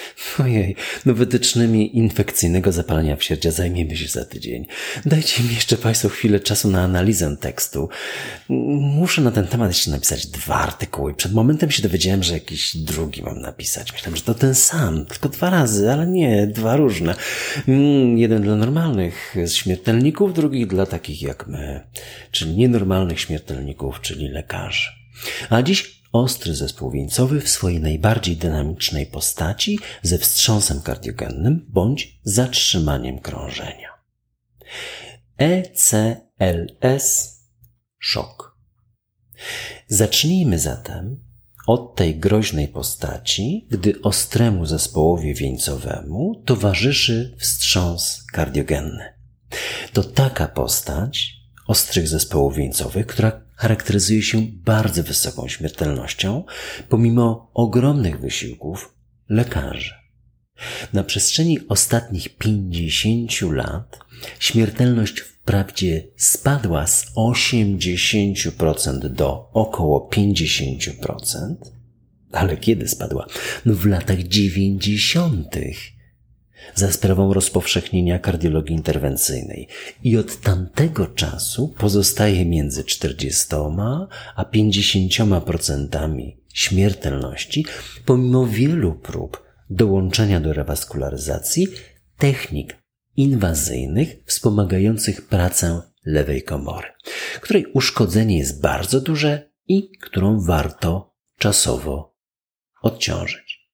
Ojej, no wytycznymi infekcyjnego zapalenia wsierdzia zajmiemy się za tydzień. Dajcie mi jeszcze Państwo chwilę czasu na analizę tekstu. Muszę na ten temat jeszcze napisać dwa artykuły. Przed momentem się dowiedziałem, że jakiś drugi mam napisać. Myślałem, że to ten sam, tylko dwa razy, ale nie, dwa różne. Mm, jeden dla normalnych śmiertelników, drugi dla takich jak my, czyli nienormalnych śmiertelników, czyli lekarzy. A dziś ostry zespół wieńcowy w swojej najbardziej dynamicznej postaci ze wstrząsem kardiogennym bądź zatrzymaniem krążenia. ECLS szok. Zacznijmy zatem od tej groźnej postaci, gdy ostremu zespołowi wieńcowemu towarzyszy wstrząs kardiogenny. To taka postać ostrych zespołów wieńcowych, która charakteryzuje się bardzo wysoką śmiertelnością, pomimo ogromnych wysiłków lekarzy. Na przestrzeni ostatnich 50 lat śmiertelność wprawdzie spadła z 80% do około 50%, ale kiedy spadła? No w latach 90 za sprawą rozpowszechnienia kardiologii interwencyjnej i od tamtego czasu pozostaje między 40 a 50% śmiertelności, pomimo wielu prób dołączenia do rewaskularyzacji technik inwazyjnych wspomagających pracę lewej komory, której uszkodzenie jest bardzo duże i którą warto czasowo odciążyć.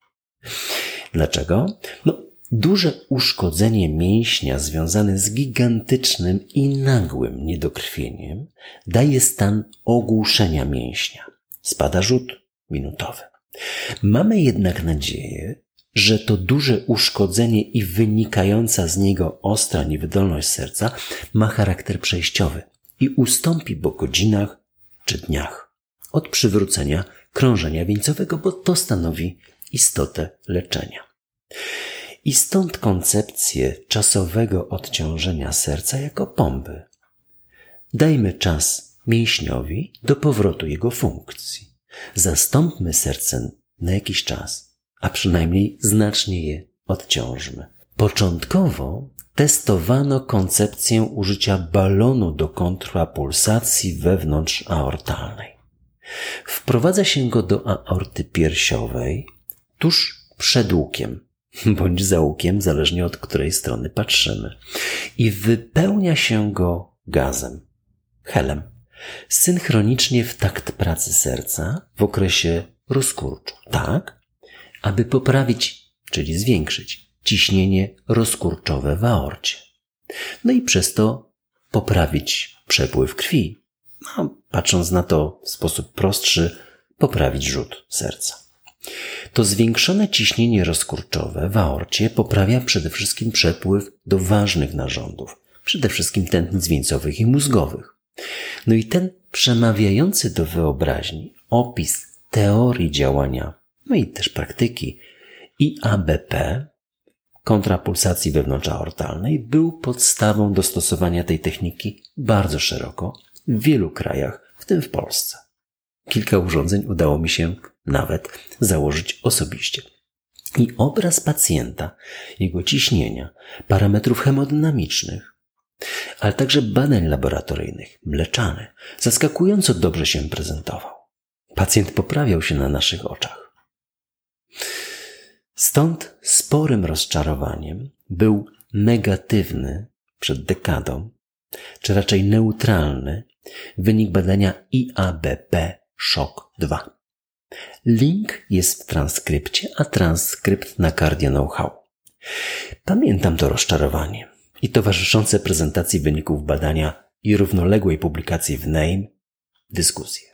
Dlaczego? No, Duże uszkodzenie mięśnia związane z gigantycznym i nagłym niedokrwieniem daje stan ogłuszenia mięśnia. Spada rzut minutowy. Mamy jednak nadzieję, że to duże uszkodzenie i wynikająca z niego ostra niewydolność serca ma charakter przejściowy i ustąpi po godzinach czy dniach od przywrócenia krążenia wieńcowego, bo to stanowi istotę leczenia. I stąd koncepcję czasowego odciążenia serca jako pomby. Dajmy czas mięśniowi do powrotu jego funkcji. Zastąpmy serce na jakiś czas, a przynajmniej znacznie je odciążmy. Początkowo testowano koncepcję użycia balonu do kontrapulsacji wewnątrz aortalnej. Wprowadza się go do aorty piersiowej tuż przed łukiem, bądź zaułkiem, zależnie od której strony patrzymy. I wypełnia się go gazem, helem, synchronicznie w takt pracy serca w okresie rozkurczu, tak, aby poprawić, czyli zwiększyć ciśnienie rozkurczowe w aorcie. No i przez to poprawić przepływ krwi. No, patrząc na to w sposób prostszy, poprawić rzut serca. To zwiększone ciśnienie rozkurczowe w aorcie poprawia przede wszystkim przepływ do ważnych narządów, przede wszystkim tętnic wieńcowych i mózgowych. No i ten przemawiający do wyobraźni opis teorii działania, no i też praktyki IABP, kontrapulsacji wewnątrzaortalnej, był podstawą do stosowania tej techniki bardzo szeroko w wielu krajach, w tym w Polsce. Kilka urządzeń udało mi się nawet założyć osobiście. I obraz pacjenta, jego ciśnienia, parametrów hemodynamicznych, ale także badań laboratoryjnych, mleczany, zaskakująco dobrze się prezentował. Pacjent poprawiał się na naszych oczach. Stąd sporym rozczarowaniem był negatywny przed dekadą, czy raczej neutralny wynik badania IABP SHOCK 2. Link jest w transkrypcie, a transkrypt na Cardio Know-how. Pamiętam to rozczarowanie i towarzyszące prezentacji wyników badania i równoległej publikacji w NAME dyskusje.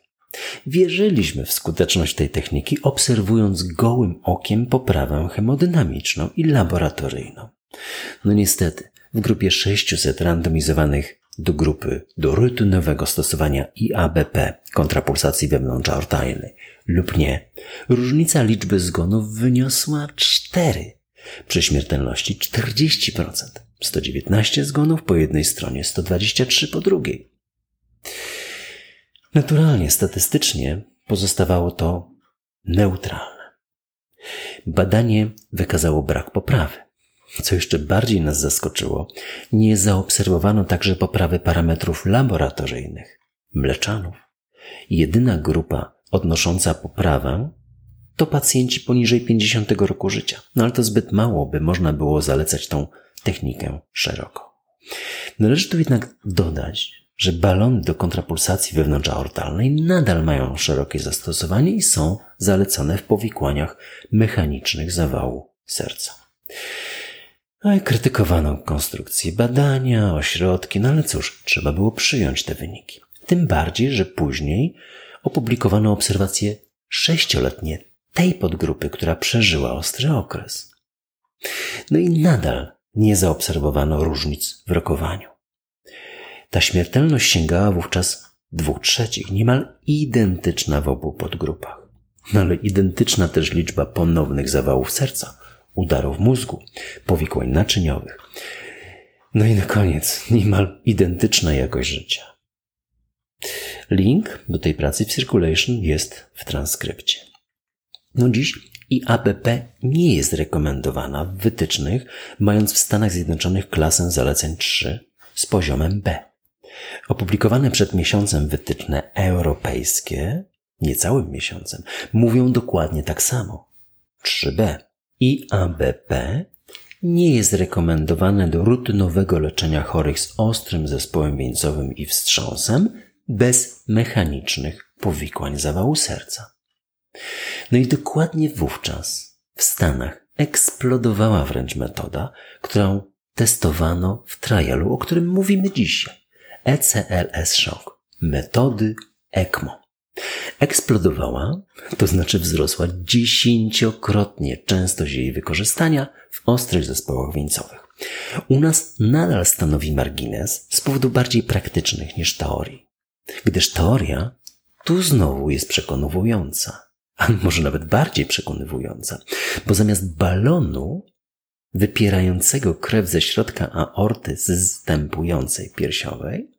Wierzyliśmy w skuteczność tej techniki, obserwując gołym okiem poprawę hemodynamiczną i laboratoryjną. No niestety, w grupie 600 randomizowanych do grupy do rutynowego stosowania IABP kontrapulsacji wewnątrzaortalnej lub nie, różnica liczby zgonów wyniosła 4 przy śmiertelności 40%. 119 zgonów po jednej stronie, 123 po drugiej. Naturalnie, statystycznie pozostawało to neutralne. Badanie wykazało brak poprawy. Co jeszcze bardziej nas zaskoczyło, nie zaobserwowano także poprawy parametrów laboratoryjnych, mleczanów. Jedyna grupa odnosząca poprawę to pacjenci poniżej 50 roku życia. No ale to zbyt mało, by można było zalecać tą technikę szeroko. Należy tu jednak dodać, że balony do kontrapulsacji wewnątrzaortalnej nadal mają szerokie zastosowanie i są zalecane w powikłaniach mechanicznych zawału serca. No krytykowano konstrukcję badania, ośrodki, no ale cóż, trzeba było przyjąć te wyniki. Tym bardziej, że później opublikowano obserwacje sześcioletnie tej podgrupy, która przeżyła ostry okres. No i nadal nie zaobserwowano różnic w rokowaniu. Ta śmiertelność sięgała wówczas dwóch trzecich, niemal identyczna w obu podgrupach. No ale identyczna też liczba ponownych zawałów serca, udarów mózgu, powikłań naczyniowych. No i na koniec, niemal identyczna jakość życia. Link do tej pracy w Circulation jest w transkrypcie. No dziś IABP nie jest rekomendowana w wytycznych, mając w Stanach Zjednoczonych klasę zaleceń 3 z poziomem B. Opublikowane przed miesiącem wytyczne europejskie, niecałym miesiącem, mówią dokładnie tak samo. 3B. IABP nie jest rekomendowane do rutynowego leczenia chorych z ostrym zespołem wieńcowym i wstrząsem bez mechanicznych powikłań zawału serca. No i dokładnie wówczas w Stanach eksplodowała wręcz metoda, którą testowano w trialu, o którym mówimy dzisiaj. ECLS Shock. Metody ECMO. Eksplodowała, to znaczy wzrosła dziesięciokrotnie częstość jej wykorzystania w ostrych zespołach wieńcowych. U nas nadal stanowi margines z powodów bardziej praktycznych niż teorii, gdyż teoria tu znowu jest przekonująca a może nawet bardziej przekonywująca, bo zamiast balonu wypierającego krew ze środka aorty zstępującej piersiowej,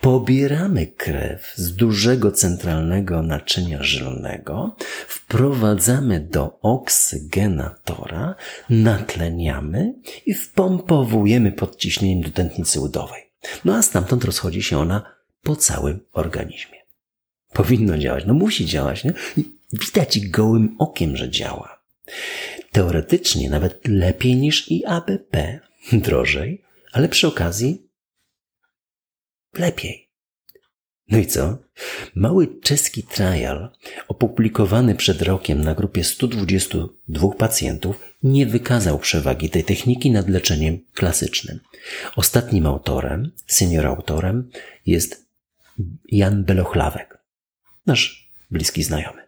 pobieramy krew z dużego centralnego naczynia żylnego, wprowadzamy do oksygenatora, natleniamy i wpompowujemy pod ciśnieniem do tętnicy udowej. No a stamtąd rozchodzi się ona po całym organizmie. Powinno działać, no musi działać, nie? Widać gołym okiem, że działa. Teoretycznie nawet lepiej niż IABP, drożej, ale przy okazji lepiej. No i co? Mały czeski trial, opublikowany przed rokiem na grupie 122 pacjentów, nie wykazał przewagi tej techniki nad leczeniem klasycznym. Ostatnim autorem, senior autorem jest Jan Belochlawek, nasz bliski znajomy.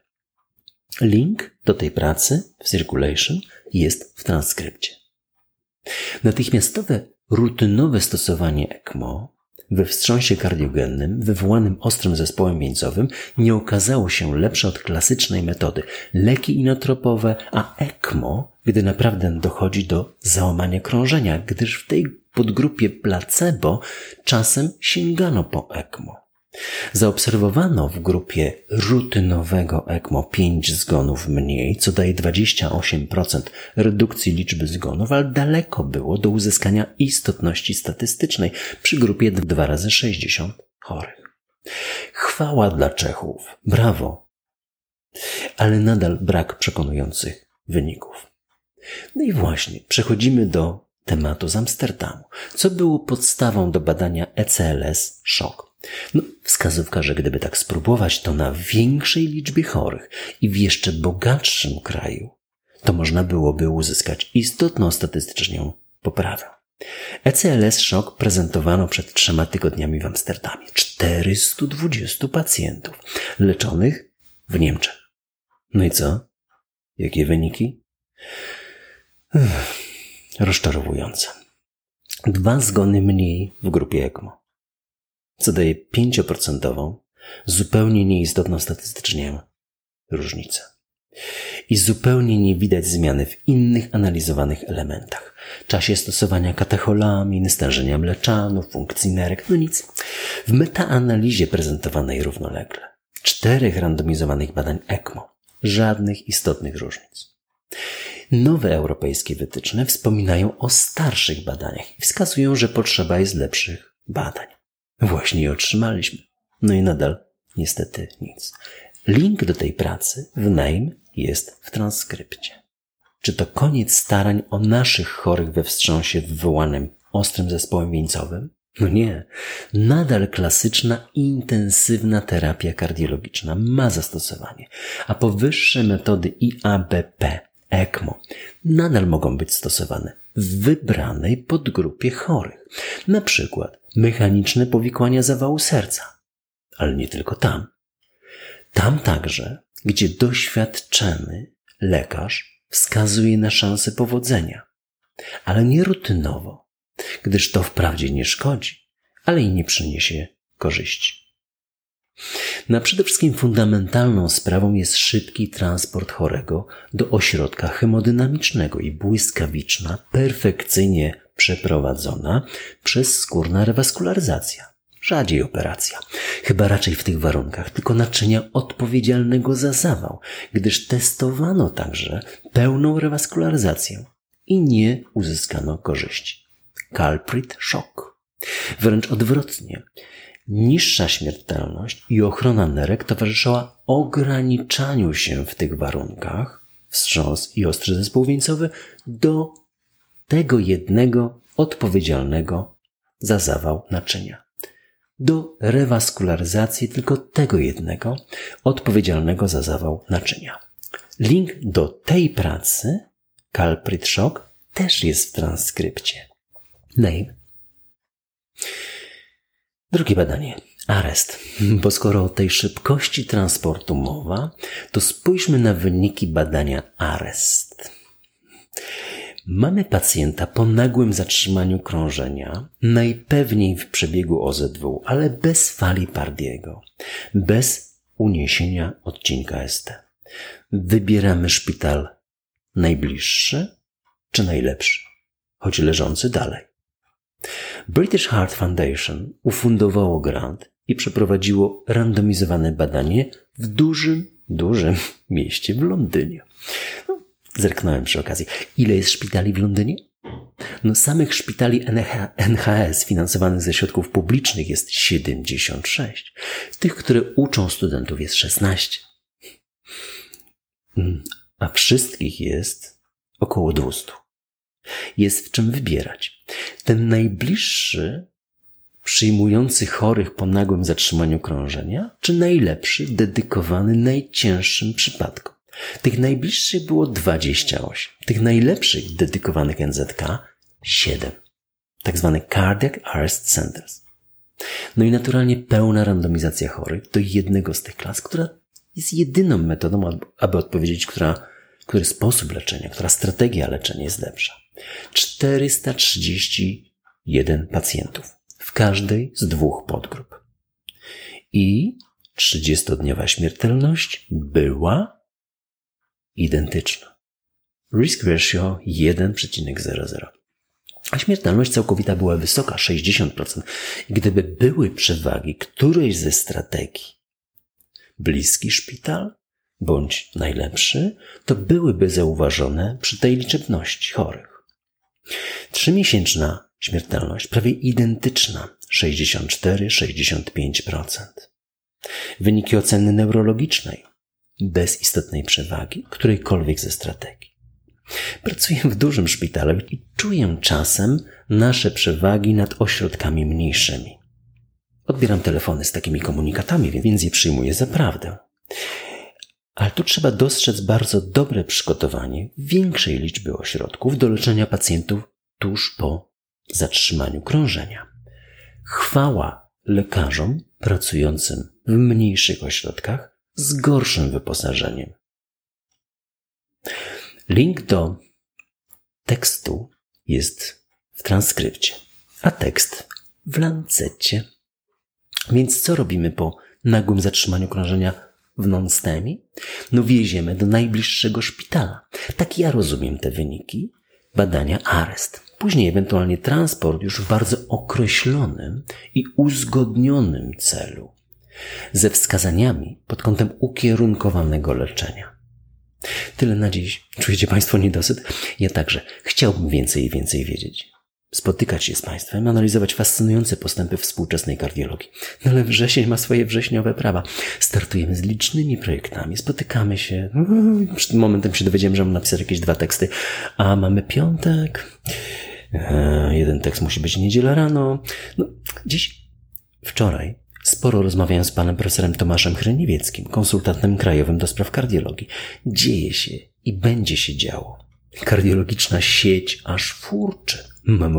Link do tej pracy w Circulation jest w transkrypcie. Natychmiastowe, rutynowe stosowanie ECMO we wstrząsie kardiogennym wywołanym ostrym zespołem wieńcowym nie okazało się lepsze od klasycznej metody. Leki inotropowe, a ECMO, gdy naprawdę dochodzi do załamania krążenia, gdyż w tej podgrupie placebo czasem sięgano po ECMO. Zaobserwowano w grupie rutynowego ECMO 5 zgonów mniej, co daje 28% redukcji liczby zgonów, ale daleko było do uzyskania istotności statystycznej przy grupie 2 razy 60 chorych. Chwała dla Czechów. Brawo. Ale nadal brak przekonujących wyników. No i właśnie, przechodzimy do tematu z Amsterdamu. Co było podstawą do badania ECLS szok? No, wskazówka, że gdyby tak spróbować to na większej liczbie chorych i w jeszcze bogatszym kraju, to można byłoby uzyskać istotną statystycznie poprawę. ECLS szok prezentowano przed trzema tygodniami w Amsterdamie. 420 pacjentów leczonych w Niemczech. No i co? Jakie wyniki? Rozczarowujące. Dwa zgony mniej w grupie ECMO. Co daje 5% zupełnie nieistotną statystycznie różnicę. I zupełnie nie widać zmiany w innych analizowanych elementach. Czasie stosowania katecholamin, stężenia mleczanów, funkcji nerek, no nic. W metaanalizie prezentowanej równolegle czterech randomizowanych badań ECMO żadnych istotnych różnic. Nowe europejskie wytyczne wspominają o starszych badaniach i wskazują, że potrzeba jest lepszych badań. Właśnie je otrzymaliśmy. No i nadal niestety nic. Link do tej pracy w NAME jest w transkrypcie. Czy to koniec starań o naszych chorych we wstrząsie wywołanym ostrym zespołem wieńcowym? No nie. Nadal klasyczna intensywna terapia kardiologiczna ma zastosowanie, a powyższe metody IABP, ECMO nadal mogą być stosowane w wybranej podgrupie chorych. Na przykład mechaniczne powikłania zawału serca. Ale nie tylko tam. Tam także, gdzie doświadczony lekarz wskazuje na szansę powodzenia, ale nie rutynowo, gdyż to wprawdzie nie szkodzi, ale i nie przyniesie korzyści. Na przede wszystkim fundamentalną sprawą jest szybki transport chorego do ośrodka hemodynamicznego i błyskawiczna, perfekcyjnie przeprowadzona przez skórna rewaskularyzacja. Rzadziej operacja. Chyba raczej w tych warunkach tylko naczynia odpowiedzialnego za zawał, gdyż testowano także pełną rewaskularyzację i nie uzyskano korzyści. Culprit shock. Wręcz odwrotnie. Niższa śmiertelność i ochrona nerek towarzyszyła ograniczaniu się w tych warunkach wstrząs i ostry zespół wieńcowy do tego jednego odpowiedzialnego za zawał naczynia. Do rewaskularyzacji tylko tego jednego odpowiedzialnego za zawał naczynia. Link do tej pracy, Culprit Shock, też jest w transkrypcie. Name. Drugie badanie. Arest. Bo skoro o tej szybkości transportu mowa, to spójrzmy na wyniki badania Arest. Mamy pacjenta po nagłym zatrzymaniu krążenia, najpewniej w przebiegu OZW, ale bez fali Pardiego, bez uniesienia odcinka ST. Wybieramy szpital najbliższy czy najlepszy, choć leżący dalej. British Heart Foundation ufundowało grant i przeprowadziło randomizowane badanie w dużym, dużym mieście w Londynie. No, zerknąłem przy okazji. Ile jest szpitali w Londynie? No, samych szpitali NHS finansowanych ze środków publicznych jest 76. Tych, które uczą studentów jest 16. Mm, a wszystkich jest około 200. Jest w czym wybierać. Ten najbliższy przyjmujący chorych po nagłym zatrzymaniu krążenia, czy najlepszy dedykowany najcięższym przypadkom. Tych najbliższych było 28, tych najlepszych dedykowanych NZK 7, tak zwane Cardiac Arrest Centers. No i naturalnie pełna randomizacja chorych do jednego z tych klas, która jest jedyną metodą, aby odpowiedzieć, która, który sposób leczenia, która strategia leczenia jest lepsza. 431 pacjentów w każdej z dwóch podgrup. I 30-dniowa śmiertelność była identyczna. Risk ratio 1,00. A śmiertelność całkowita była wysoka, 60%. I gdyby były przewagi którejś ze strategii, bliski szpital bądź najlepszy, to byłyby zauważone przy tej liczebności chorych. Trzymiesięczna śmiertelność prawie identyczna 64-65%. Wyniki oceny neurologicznej bez istotnej przewagi którejkolwiek ze strategii. Pracuję w dużym szpitalu i czuję czasem nasze przewagi nad ośrodkami mniejszymi. Odbieram telefony z takimi komunikatami, więc je przyjmuję za prawdę. Ale tu trzeba dostrzec bardzo dobre przygotowanie większej liczby ośrodków do leczenia pacjentów tuż po zatrzymaniu krążenia. Chwała lekarzom pracującym w mniejszych ośrodkach z gorszym wyposażeniem. Link do tekstu jest w transkrypcie, a tekst w lancecie. Więc co robimy po nagłym zatrzymaniu krążenia w non-STEMie? No wieziemy do najbliższego szpitala. Tak ja rozumiem te wyniki. Badania areszt. Później ewentualnie transport już w bardzo określonym i uzgodnionym celu. Ze wskazaniami pod kątem ukierunkowanego leczenia. Tyle na dziś. Czujecie Państwo niedosyt? Ja także. Chciałbym więcej i więcej wiedzieć spotykać się z Państwem, analizować fascynujące postępy współczesnej kardiologii. No ale wrzesień ma swoje wrześniowe prawa. Startujemy z licznymi projektami, spotykamy się. Przed momentem się dowiedziałem, że mam napisać jakieś dwa teksty, a mamy piątek. E, jeden tekst musi być niedziela rano. No, dziś, wczoraj Sporo rozmawiałem z panem profesorem Tomaszem Chryniewieckim, konsultantem krajowym do spraw kardiologii. Dzieje się i będzie się działo. Kardiologiczna sieć aż furczy. Mamy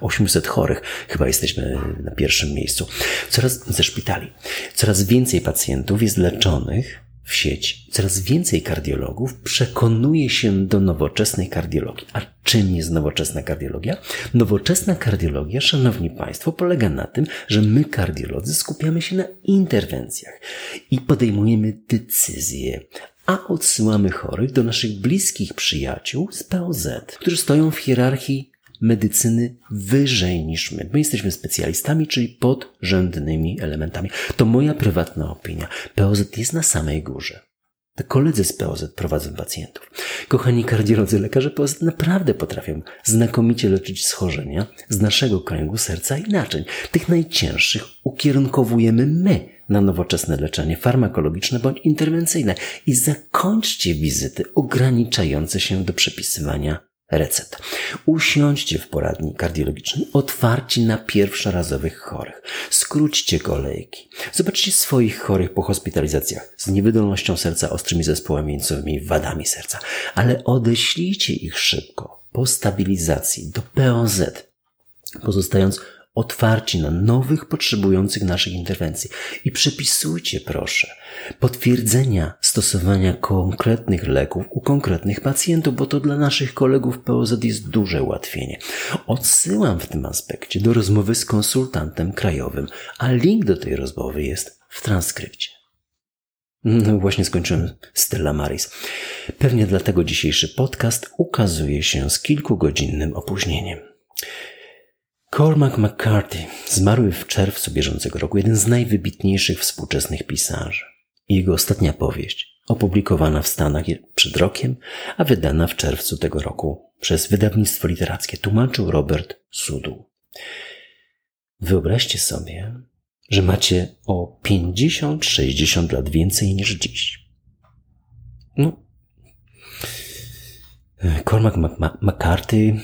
800 chorych. Chyba jesteśmy na pierwszym miejscu. Coraz ze szpitali. Coraz więcej pacjentów jest leczonych w sieci. Coraz więcej kardiologów przekonuje się do nowoczesnej kardiologii. A czym jest nowoczesna kardiologia? Nowoczesna kardiologia, szanowni państwo, polega na tym, że my kardiolodzy skupiamy się na interwencjach i podejmujemy decyzje, a odsyłamy chorych do naszych bliskich przyjaciół z POZ, którzy stoją w hierarchii medycyny wyżej niż my. My jesteśmy specjalistami, czyli podrzędnymi elementami. To moja prywatna opinia. POZ jest na samej górze. To koledzy z POZ prowadzą pacjentów. Kochani kardiolodzy, lekarze POZ naprawdę potrafią znakomicie leczyć schorzenia z naszego kręgu serca i naczyń. Tych najcięższych ukierunkowujemy my na nowoczesne leczenie farmakologiczne bądź interwencyjne i zakończcie wizyty ograniczające się do przepisywania recept. Usiądźcie w poradni kardiologicznej, otwarci na pierwszorazowych chorych. Skróćcie kolejki. Zobaczcie swoich chorych po hospitalizacjach z niewydolnością serca, ostrymi zespołami wieńcowymi, wadami serca, ale odeślijcie ich szybko po stabilizacji do POZ, pozostając otwarci na nowych potrzebujących naszych interwencji i przepisujcie proszę potwierdzenia stosowania konkretnych leków u konkretnych pacjentów, bo to dla naszych kolegów POZ jest duże ułatwienie. Odsyłam w tym aspekcie do rozmowy z konsultantem krajowym, a link do tej rozmowy jest w transkrypcie. No właśnie skończyłem Stella Maris. Pewnie dlatego dzisiejszy podcast ukazuje się z kilkugodzinnym opóźnieniem. Cormac McCarthy, zmarły w czerwcu bieżącego roku, jeden z najwybitniejszych współczesnych pisarzy. Jego ostatnia powieść, opublikowana w Stanach przed rokiem, a wydana w czerwcu tego roku przez wydawnictwo literackie, tłumaczył Robert Sudu. Wyobraźcie sobie, że macie o 50-60 lat więcej niż dziś. No. Cormac McCarthy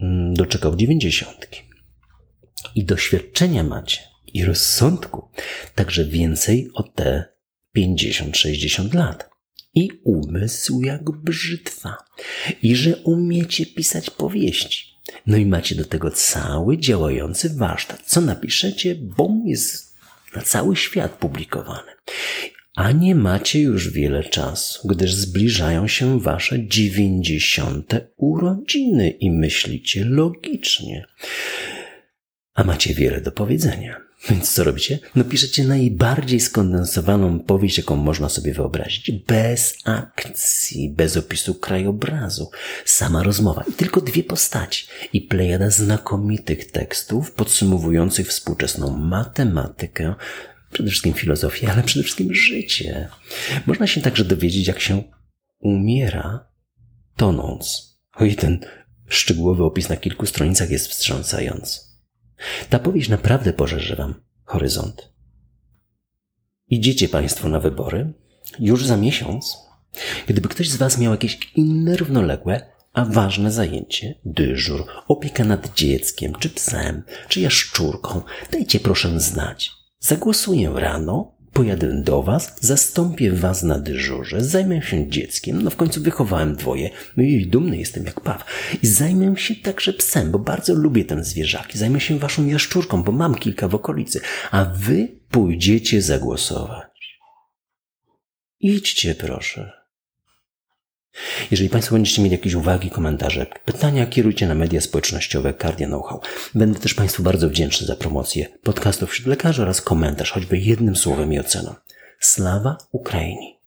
mm, doczekał dziewięćdziesiątki i doświadczenia macie i rozsądku także więcej o te 50-60 lat. I umysł jak brzytwa. I że umiecie pisać powieści. No i macie do tego cały działający warsztat. Co napiszecie, bom jest na cały świat publikowany. A nie macie już wiele czasu, gdyż zbliżają się wasze dziewięćdziesiąte urodziny i myślicie logicznie a macie wiele do powiedzenia. Więc co robicie? No piszecie najbardziej skondensowaną powieść, jaką można sobie wyobrazić. Bez akcji, bez opisu krajobrazu. Sama rozmowa tylko dwie postaci. I plejada znakomitych tekstów podsumowujących współczesną matematykę, przede wszystkim filozofię, ale przede wszystkim życie. Można się także dowiedzieć, jak się umiera tonąc. Oj, ten szczegółowy opis na kilku stronicach jest wstrząsający. Ta powieść naprawdę pożerze wam horyzont. Idziecie Państwo na wybory już za miesiąc. Gdyby ktoś z Was miał jakieś inne równoległe, a ważne zajęcie, dyżur, opieka nad dzieckiem, czy psem, czy jaszczurką, dajcie proszę znać. Zagłosuję rano Pojadę do was, zastąpię was na dyżurze, zajmę się dzieckiem, no w końcu wychowałem dwoje, no i dumny jestem jak paw. I zajmę się także psem, bo bardzo lubię ten zwierzaki. Zajmę się waszą jaszczurką, bo mam kilka w okolicy, a wy pójdziecie zagłosować. Idźcie proszę. Jeżeli Państwo będziecie mieli jakieś uwagi, komentarze, pytania, kierujcie na media społecznościowe Cardia Know-how. Będę też Państwu bardzo wdzięczny za promocję podcastów wśród lekarzy oraz komentarz, choćby jednym słowem i oceną. Slawa Ukrainii!